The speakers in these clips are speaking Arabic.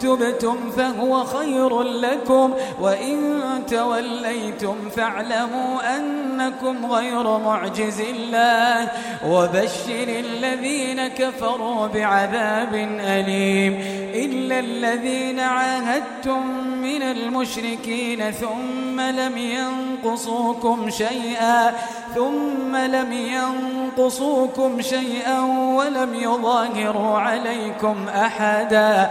تبتم فهو خير لكم وإن توليتم فاعلموا أنكم غير معجز الله وبشر الذين كفروا بعذاب أليم إلا الذين عاهدتم من المشركين ثم لم ينقصوكم شيئا ثم لم ينقصوكم شيئا ولم يظاهروا عليكم أحدا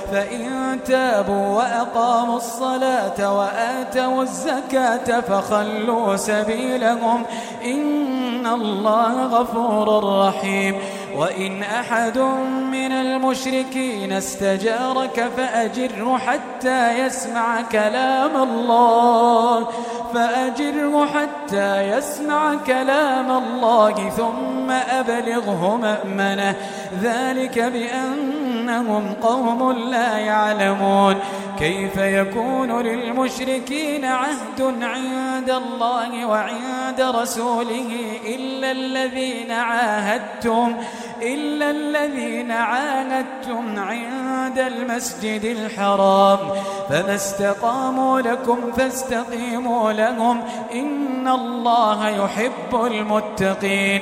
فإن تابوا وأقاموا الصلاة وآتوا الزكاة فخلوا سبيلهم إن الله غفور رحيم. وإن أحد من المشركين استجارك فأجره حتى يسمع كلام الله. فأجره حتى يسمع كلام الله ثم أبلغه مأمنه. ذلك بأنهم قوم لا يعلمون. كيف يكون للمشركين عهد عند الله وعند رسوله إلا الذين عاهدتم إلا الذين عاهدتم عند المسجد الحرام. فما استقاموا لكم فاستقيموا لهم. إن الله يحب المتقين.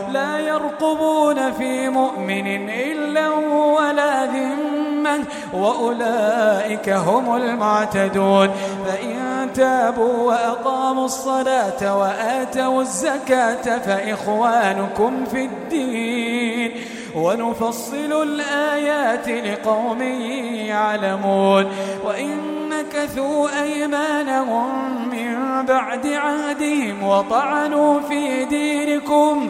لا يرقبون في مؤمن إلا ولا ذمة وأولئك هم المعتدون. فإن تابوا وأقاموا الصلاة وآتوا الزكاة فإخوانكم في الدين. ونفصل الآيات لقوم يعلمون. وإن نكثوا أيمانهم من بعد عهدهم وطعنوا في دينكم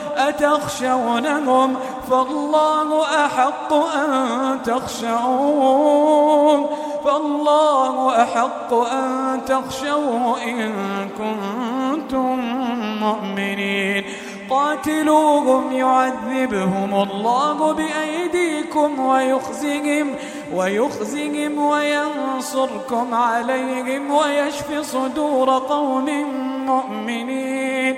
أتخشونهم فالله أحق أن تخشون فالله أحق أن تخشوه إن كنتم مؤمنين قاتلوهم يعذبهم الله بأيديكم ويخزهم ويخزهم وينصركم عليهم ويشفي صدور قوم مؤمنين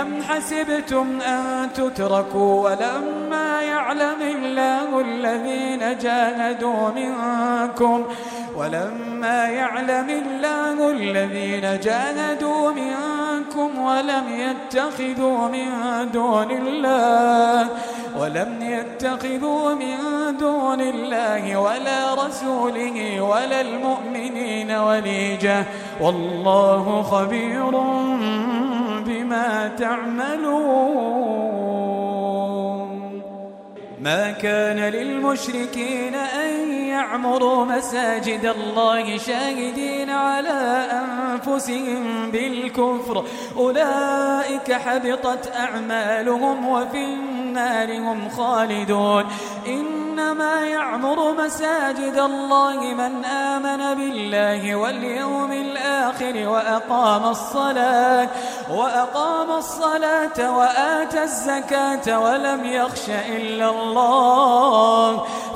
أم حسبتم أن تتركوا ولما يعلم الله الذين جاهدوا منكم ولما يعلم الله الذين جاهدوا منكم ولم يتخذوا من دون الله ولم يتخذوا من دون الله ولا رسوله ولا المؤمنين وليجة والله خبير تعملون ما كان للمشركين أن يعمروا مساجد الله شاهدين على أنفسهم بالكفر. أولئك حبطت أعمالهم وفي النار هم خالدون. إنما يعمر مساجد الله من آمن بالله واليوم الآخر وأقام الصلاة وأقام الصلاة وآتى الزكاة ولم يخش إلا الله.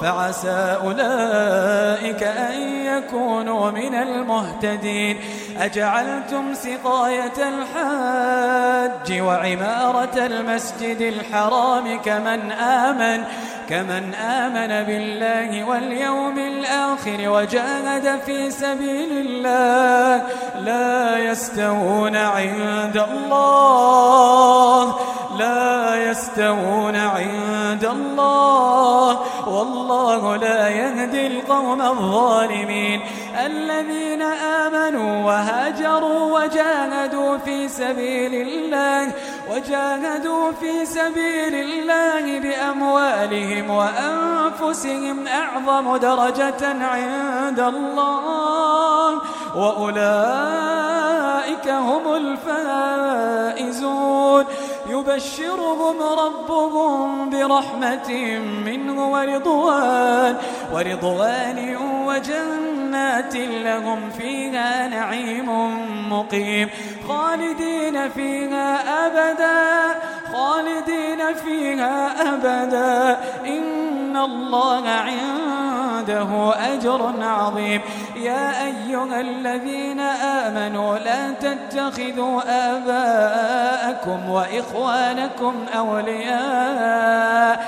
فعسى أولئك أن يكونوا من المهتدين. أجعلتم سقاية الحاج وعمارة المسجد الحرام كمن آمن كمن آمن بالله واليوم الآخر وجاهد في سبيل الله لا يستوون عند الله. لا يستوون عند الله. والله لا يهدي القوم الظالمين. الذين آمنوا وهاجروا وجاهدوا في سبيل الله وجاهدوا في سبيل الله بأموالهم وأنفسهم أعظم درجة عند الله. وأولئك هم الفائزون. يبشرهم ربهم برحمة منه ورضوان ورضوان وجنات لهم فيها نعيم مقيم. خالدين فيها أبدا خالدين فيها أبدا. إن الله عنده أجر عظيم. يا أيها الذين آمنوا لا تتخذوا آباءكم وإخوانكم أولياء.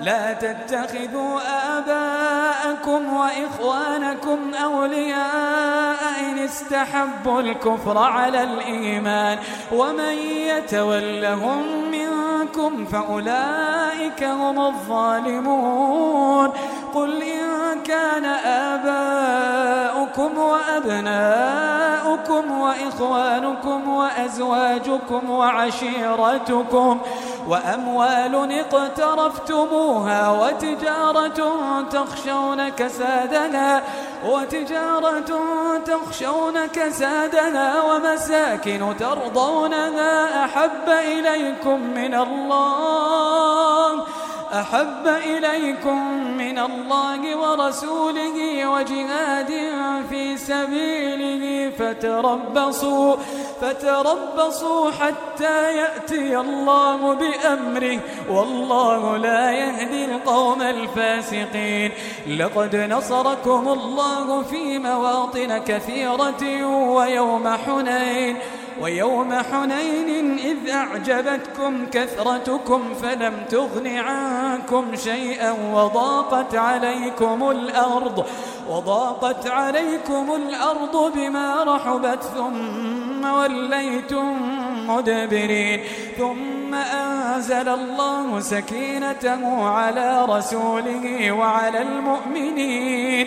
لا تتخذوا آباءكم وإخوانكم أولياء. إن استحبوا الكفر على الإيمان ومن يتولهم منكم فأولئك هم الظالمون قل إن كان آباؤكم وأبناؤكم وإخوانكم وأزواجكم وعشيرتكم وأموال اقترفتموها وتجارة تخشون كسادها وتجارة تخشون كسادها ومساكن ترضونها أحب إليكم من الله. أحب إليكم من الله ورسوله وجهاد في سبيله فتربصوا فتربصوا حتى يأتي الله بأمره. والله لا يهدي القوم الفاسقين. لقد نصركم الله في مواطن كثيرة ويوم حنين ويوم حنين إذ أعجبتكم كثرتكم فلم تغن عنكم. شيئا وضاقت عليكم الأرض وضاقت عليكم الأرض بما رحبت ثم وليتم مدبرين. ثم أنزل الله سكينته على رسوله وعلى المؤمنين.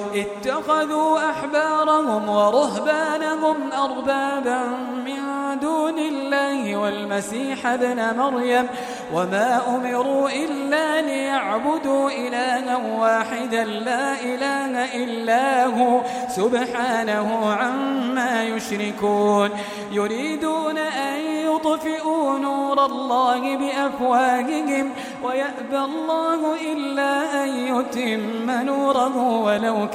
اتخذوا أحبارهم ورهبانهم أربابا من دون الله والمسيح ابن مريم وما أمروا إلا ليعبدوا إلها واحدا لا إله إلا هو سبحانه عما يشركون يريدون أن يطفئوا نور الله بأفواههم ويأبى الله إلا أن يتم نوره ولو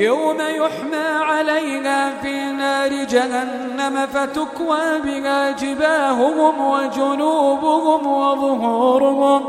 يوم يحمى عليها في نار جهنم فتكوى بها جباههم وجنوبهم وظهورهم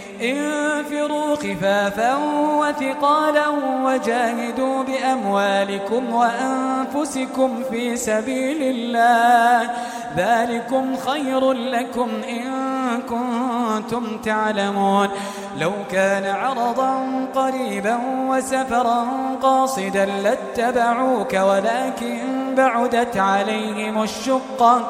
انفروا خفافا وثقالا وجاهدوا بأموالكم وأنفسكم في سبيل الله. ذلكم خير لكم إن كنتم تعلمون. لو كان عرضا قريبا وسفرا قاصدا لاتبعوك ولكن بعدت عليهم الشقة.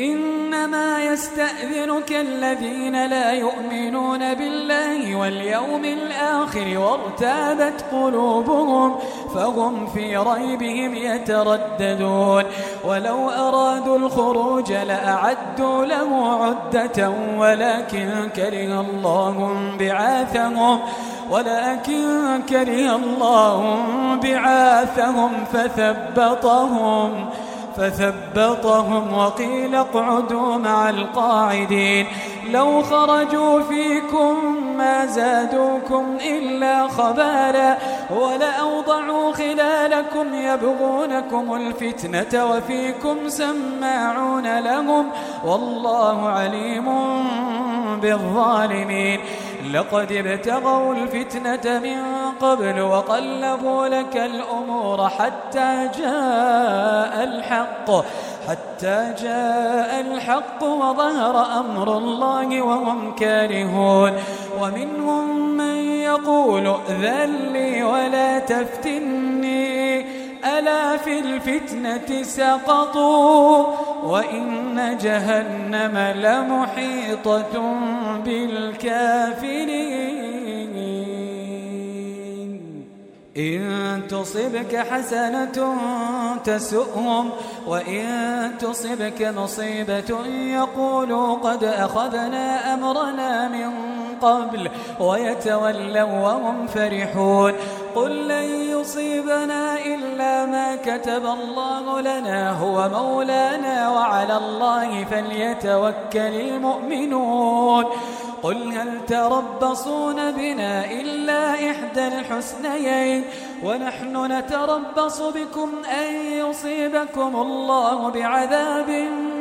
إنما يستأذنك الذين لا يؤمنون بالله واليوم الآخر وارتابت قلوبهم فهم في ريبهم يترددون. ولو أرادوا الخروج لأعدوا له عدة ولكن كره الله بعاثهم ولكن كره الله بعاثهم فثبطهم. فثبطهم وقيل اقعدوا مع القاعدين. لو خرجوا فيكم ما زادوكم إلا خبالا ولأوضعوا خلالكم يبغونكم الفتنة وفيكم سماعون لهم والله عليم بالظالمين. لقد ابتغوا الفتنة من قبل وقلبوا لك الأمور حتى جاء الحق حتى جاء الحق وظهر أمر الله وهم كارهون. ومنهم من يقول ائذن لي ولا تفتني. ألا في الفتنة سقطوا وإن جهنم لمحيطة بالكافرين. إن تصبك حسنة تسؤهم وإن تصبك مصيبة يقولوا قد أخذنا أمرنا من قبل ويتولوا وهم فرحون. قل لن يصيبنا إلا ما كتب الله لنا هو مولانا وعلى الله فليتوكل المؤمنون. قل هل تربصون بنا إلا إحدى الحسنيين ونحن نتربص بكم أن يصيبكم الله بعذاب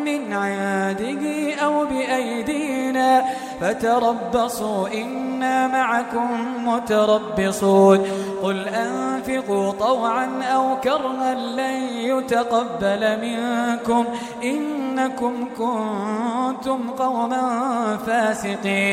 من عنده أو بأيدينا فتربصوا إنا معكم متربصون قل أنفقوا طوعا أو كرها لن يتقبل منكم إنكم كنتم قوما فاسقين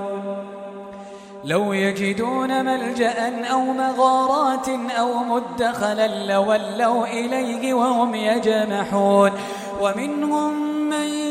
لو يجدون ملجأ أو مغارات أو مدخلا لولوا إليه وهم يجمحون. ومنهم من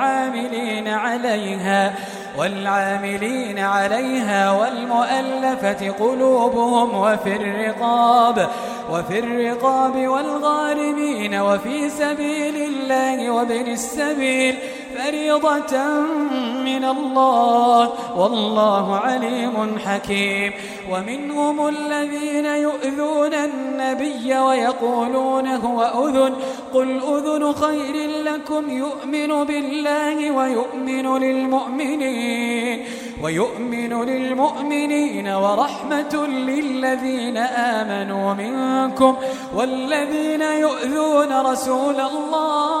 عليها والعاملين عليها والمؤلفة قلوبهم وفي الرقاب وفي الرقاب والغارمين وفي سبيل الله وابن السبيل فريضة من الله والله عليم حكيم. ومنهم الذين يؤذون النبي ويقولون هو أذن. قل أذن خير لكم يؤمن بالله ويؤمن للمؤمنين. ويؤمن للمؤمنين ورحمة للذين آمنوا منكم. والذين يؤذون رسول الله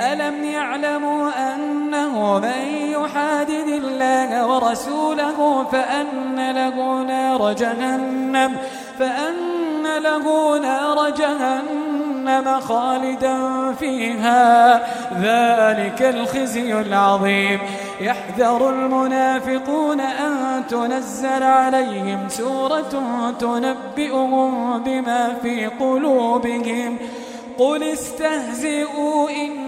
ألم يعلموا أنه من يحادد الله ورسوله فأن له نار جهنم فأن له نار جهنم خالدا فيها. ذلك الخزي العظيم. يحذر المنافقون أن تنزل عليهم سورة تنبئهم بما في قلوبهم. قل استهزئوا إن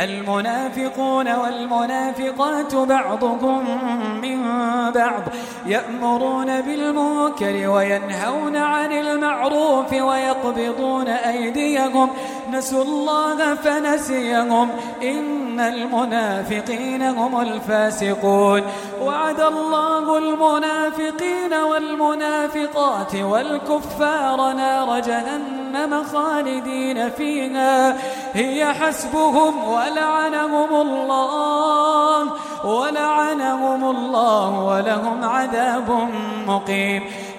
المنافقون والمنافقات بعضهم من بعض يأمرون بالمنكر وينهون عن المعروف ويقبضون أيديهم نسوا الله فنسيهم إن المنافقين هم الفاسقون. وعد الله المنافقين والمنافقات والكفار نار جهنم خالدين فيها. هي حسبهم ولعنهم الله ولعنهم الله ولهم عذاب مقيم.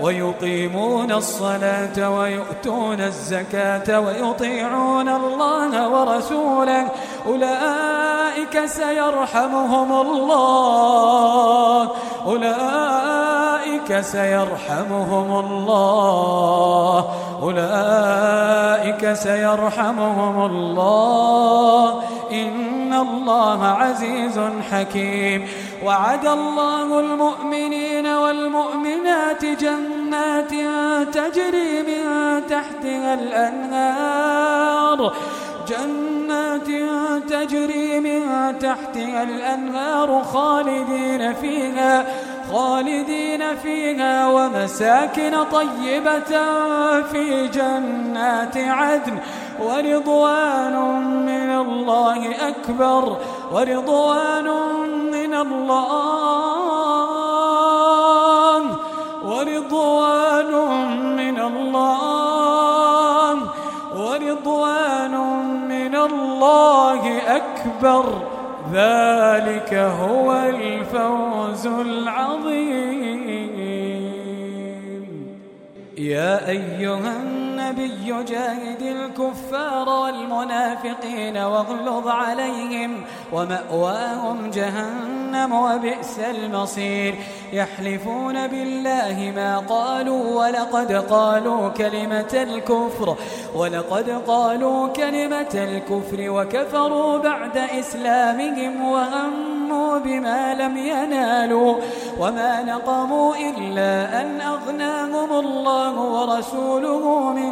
ويقيمون الصلاة ويؤتون الزكاة ويطيعون الله ورسوله. أولئك سيرحمهم الله. أولئك سيرحمهم الله. أولئك سيرحمهم الله. إن الله عزيز حكيم. وعد الله المؤمنين والمؤمنات جنات تجري من تحتها الأنهار. جنات تجري من تحتها الأنهار خالدين فيها خالدين فيها. ومساكن طيبة في جنات عدن. ورضوان من الله أكبر ورضوان من الله ورضوان من الله ورضوان من الله أكبر. ذلك هو الفوز العظيم. يا أيها النبي جاهد الكفار والمنافقين واغلظ عليهم ومأواهم جهنم وبئس المصير. يحلفون بالله ما قالوا ولقد قالوا كلمة الكفر ولقد قالوا كلمة الكفر وكفروا بعد إسلامهم وهموا بما لم ينالوا. وما نقموا إلا أن أغناهم الله ورسوله من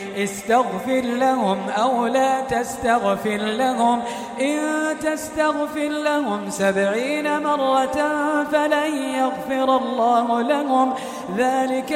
استغفر لهم أو لا تستغفر لهم. إن تستغفر لهم سبعين مرة فلن يغفر الله لهم. ذلك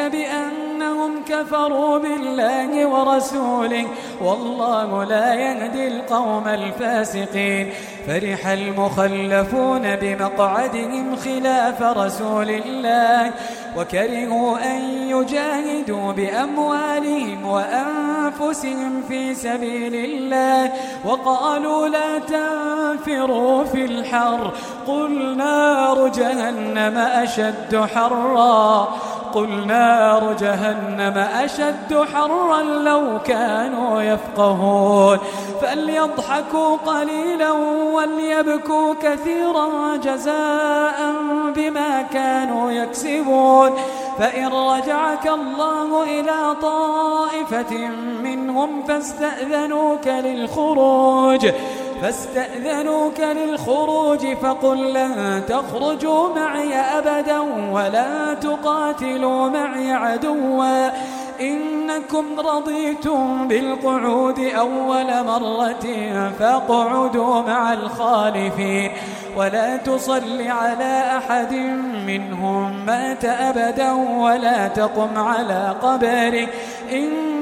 بأنهم كفروا بالله ورسوله والله لا يهدي القوم الفاسقين. فرح المخلفون بمقعدهم خلاف رسول الله وكرهوا أن يجاهدوا بأموالهم وأنفسهم في سبيل الله وقالوا لا تنفروا في الحر. قل نار جهنم أشد حرا. قل نار جهنم أشد حرا لو كانوا يفقهون. فليضحكوا قليلا وليبكوا كثيرا جزاء بما كانوا يكسبون. فإن رجعك الله إلى طائفة منهم فاستأذنوك للخروج. فاستأذنوك للخروج فقل لن تخرجوا معي أبدا ولا تقاتلوا معي عدوا. إنكم رضيتم بالقعود أول مرة فاقعدوا مع الخالفين. ولا تصل على أحد منهم مات أبدا ولا تقم على قبره.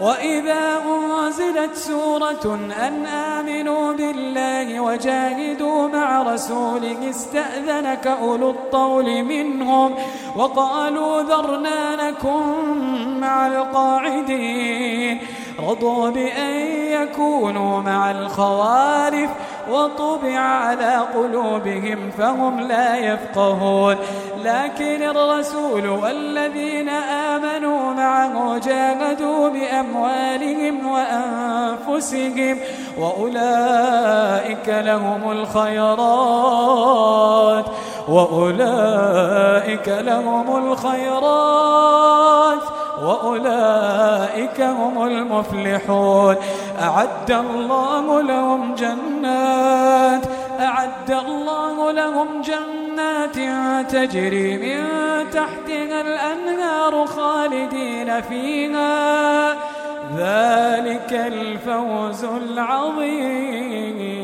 وإذا أنزلت سورة أن آمنوا بالله وجاهدوا مع رسوله استأذنك أولو الطول منهم وقالوا ذرنا نكن مع القاعدين رضوا بأن يكونوا مع الخوالف وطبع على قلوبهم فهم لا يفقهون. لكن الرسول والذين آمنوا معه جاهدوا بأموالهم وأنفسهم وأولئك لهم الخيرات وأولئك لهم الخيرات. وأولئك هم المفلحون. أعد الله لهم جنات أعد الله لهم جنات تجري من تحتها الأنهار خالدين فيها. ذلك الفوز العظيم.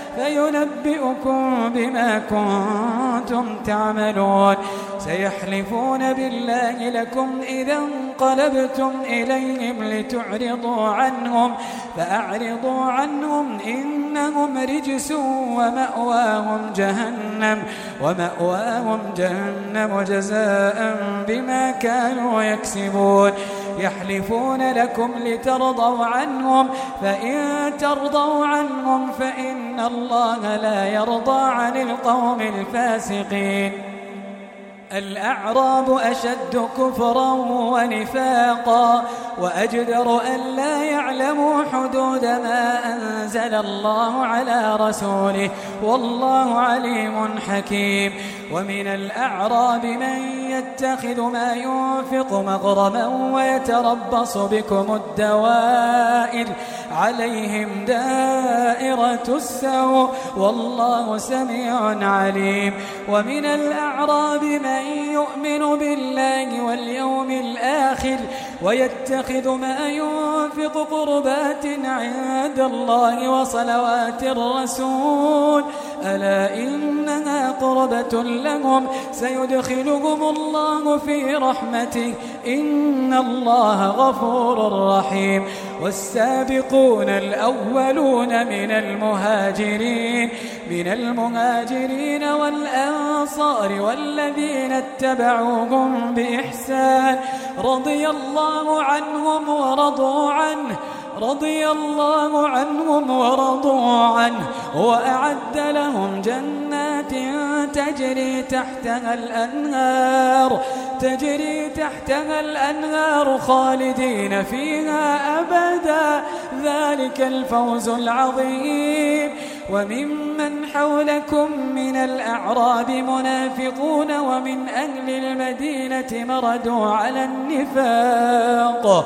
فينبئكم بما كنتم تعملون. سيحلفون بالله لكم إذا انقلبتم إليهم لتعرضوا عنهم فأعرضوا عنهم إنهم رجس ومأواهم جهنم ومأواهم جهنم جزاء بما كانوا يكسبون. يحلفون لكم لترضوا عنهم فإن ترضوا عنهم فإن الله لا يرضى عن القوم الفاسقين. الأعراب أشد كفرا ونفاقا وأجدر أن لا يعلموا حدود ما أنزل الله على رسوله والله عليم حكيم. ومن الأعراب من يتخذ ما ينفق مغرما ويتربص بكم الدوائر عليهم دائرة السوء والله سميع عليم. ومن الأعراب من يؤمن بالله واليوم الآخر ويتخذ ما ينفق قربات عند الله وصلوات الرسول ألا إنها قربة لهم؟ سيدخلهم الله في رحمته. إن الله غفور رحيم. والسابقون الأولون من المهاجرين. من المهاجرين والأنصار والذين اتبعوهم بإحسان. رضي الله عنهم ورضوا عنه. رضي الله عنهم ورضوا عنه وأعد لهم جنات تجري تحتها الأنهار تجري تحتها الأنهار خالدين فيها أبدا. ذلك الفوز العظيم. وممن حولكم من الأعراب منافقون ومن أهل المدينة مردوا على النفاق.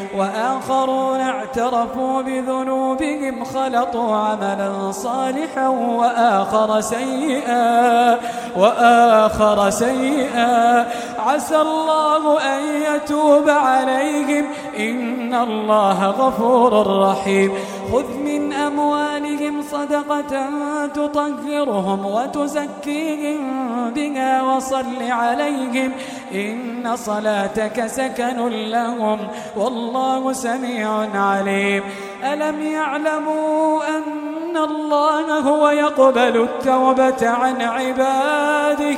وآخرون اعترفوا بذنوبهم خلطوا عملا صالحا وآخر سيئا وآخر سيئا. عسى الله أن يتوب عليهم إن الله غفور رحيم. خذ من أموالهم صدقة تطهرهم وتزكيهم بها وصل عليهم إن صلاتك سكن لهم والله سميع عليم. ألم يعلموا أن الله هو يقبل التوبة عن عباده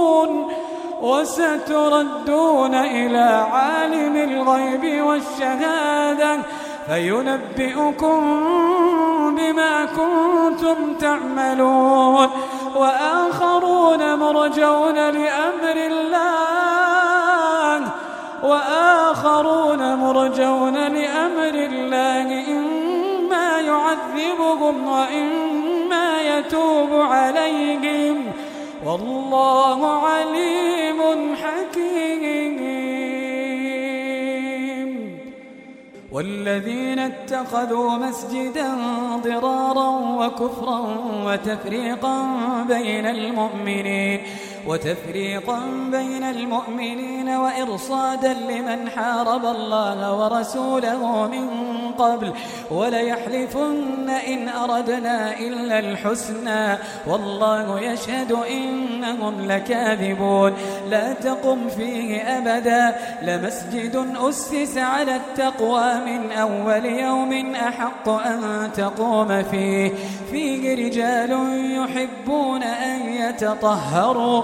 وستردون إلى عالم الغيب والشهادة فينبئكم بما كنتم تعملون وآخرون مرجون لأمر الله وآخرون مرجون لأمر الله إما يعذبهم وإما يتوب عليهم والله عليم حكيم. والذين اتخذوا مسجدا ضرارا وكفرا وتفريقا بين المؤمنين وتفريقا بين المؤمنين وإرصادا لمن حارب الله ورسوله من قبل. وليحلفن إن أردنا إلا الحسنى. والله يشهد إنهم لكاذبون. لا تقم فيه أبدا. لمسجد أسس على التقوى من أول يوم أحق أن تقوم فيه. فيه رجال يحبون أن يتطهروا.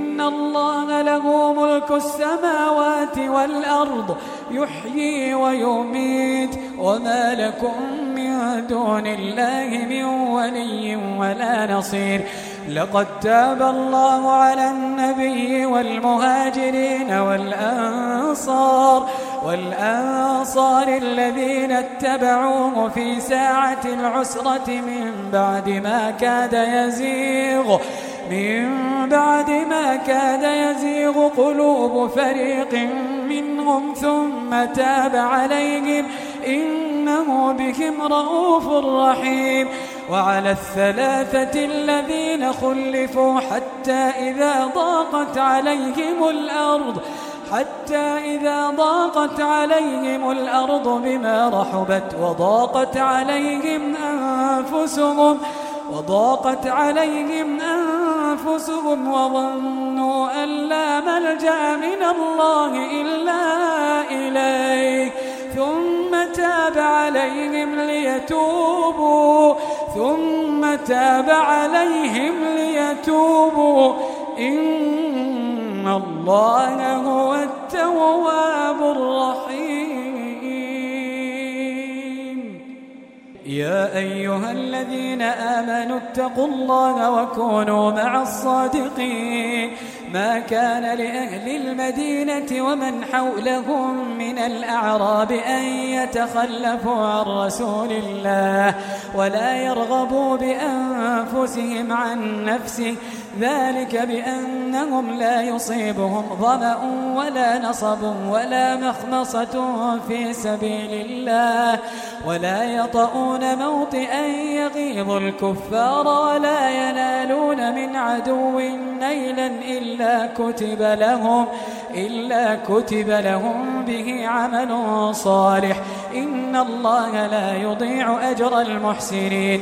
الله له ملك السماوات والأرض يحيي ويميت. وما لكم من دون الله من ولي ولا نصير. لقد تاب الله على النبي والمهاجرين والأنصار والأنصار الذين اتبعوه في ساعة العسرة من بعد ما كاد يزيغ. من بعد ما كاد يزيغ قلوب فريق منهم ثم تاب عليهم إنه بهم رؤوف رحيم. وعلى الثلاثة الذين خلفوا حتى إذا ضاقت عليهم الأرض حتى إذا ضاقت عليهم الأرض بما رحبت وضاقت عليهم أنفسهم وضاقت عليهم أنفسهم وظنوا أن لا ملجأ من الله إلا إليه. ثم تاب عليهم ليتوبوا. ثم تاب عليهم ليتوبوا. إن الله هو التواب الرحيم. يا أيها الذين آمنوا اتقوا الله وكونوا مع الصادقين ما كان لأهل المدينة ومن حولهم من الأعراب أن يتخلفوا عن رسول الله ولا يرغبوا بأنفسهم عن نفسه ذلك بأنهم لا يصيبهم ظمأ ولا نصب ولا مخمصة في سبيل الله ولا يطؤون موطئا يغيظ الكفار ولا ينالون من عدو نيلا إلا كتب لهم إلا كتب لهم به عمل صالح. إن الله لا يضيع أجر المحسنين.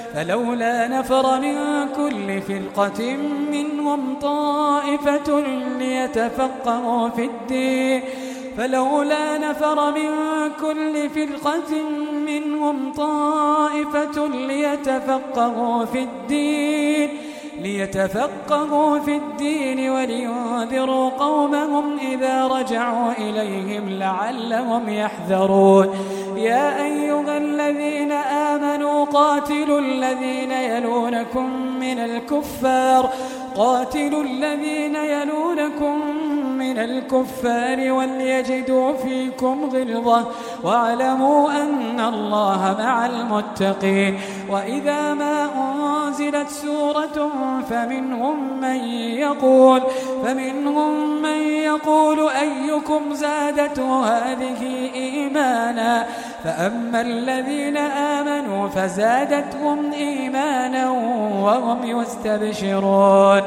فلولا نفر من كل فرقة منهم طائفة ليتفقهوا في الدين. فلولا نفر من كل فرقة منهم طائفة ليتفقهوا في الدين. ليتفقهوا في الدين ولينذروا قومهم إذا رجعوا إليهم لعلهم يحذرون. يا أيها الذين آمنوا قاتلوا الذين يلونكم من الكفار قاتلوا الذين يلونكم من الكفار وليجدوا فيكم غلظة واعلموا أن الله مع المتقين. وإذا ما أنزلت سورة فمنهم من يقول فمنهم من يقول أيكم زادته هذه إيمانا؟ فأما الذين آمنوا فزادتهم إيمانا وهم يستبشرون.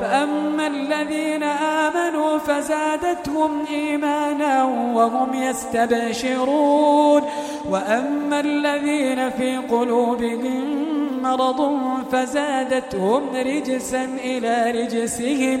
فأما الذين آمنوا فزادتهم إيمانا وهم يستبشرون. وأما الذين في قلوبهم مرض فزادتهم رجسا إلى رجسهم.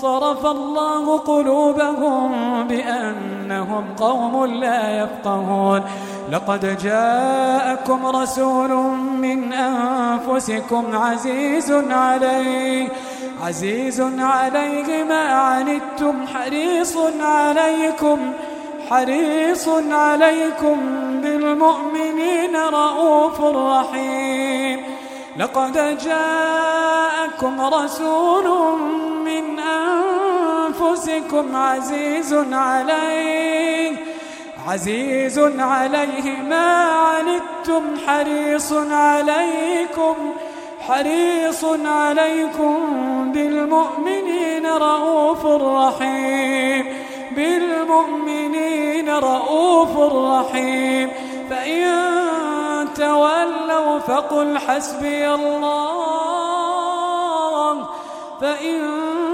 صرف الله قلوبهم بأنهم قوم لا يفقهون. لقد جاءكم رسول من أنفسكم عزيز عليه عزيز عليه ما عنتم حريص عليكم حريص عليكم بالمؤمنين رؤوف رحيم. لقد جاءكم رسول من أنفسكم عزيز عليه عزيز عليه ما عنتم حريص عليكم حريص عليكم بالمؤمنين رؤوف رحيم بالمؤمنين رؤوف رحيم. فإن تولوا فقل حسبي الله فإن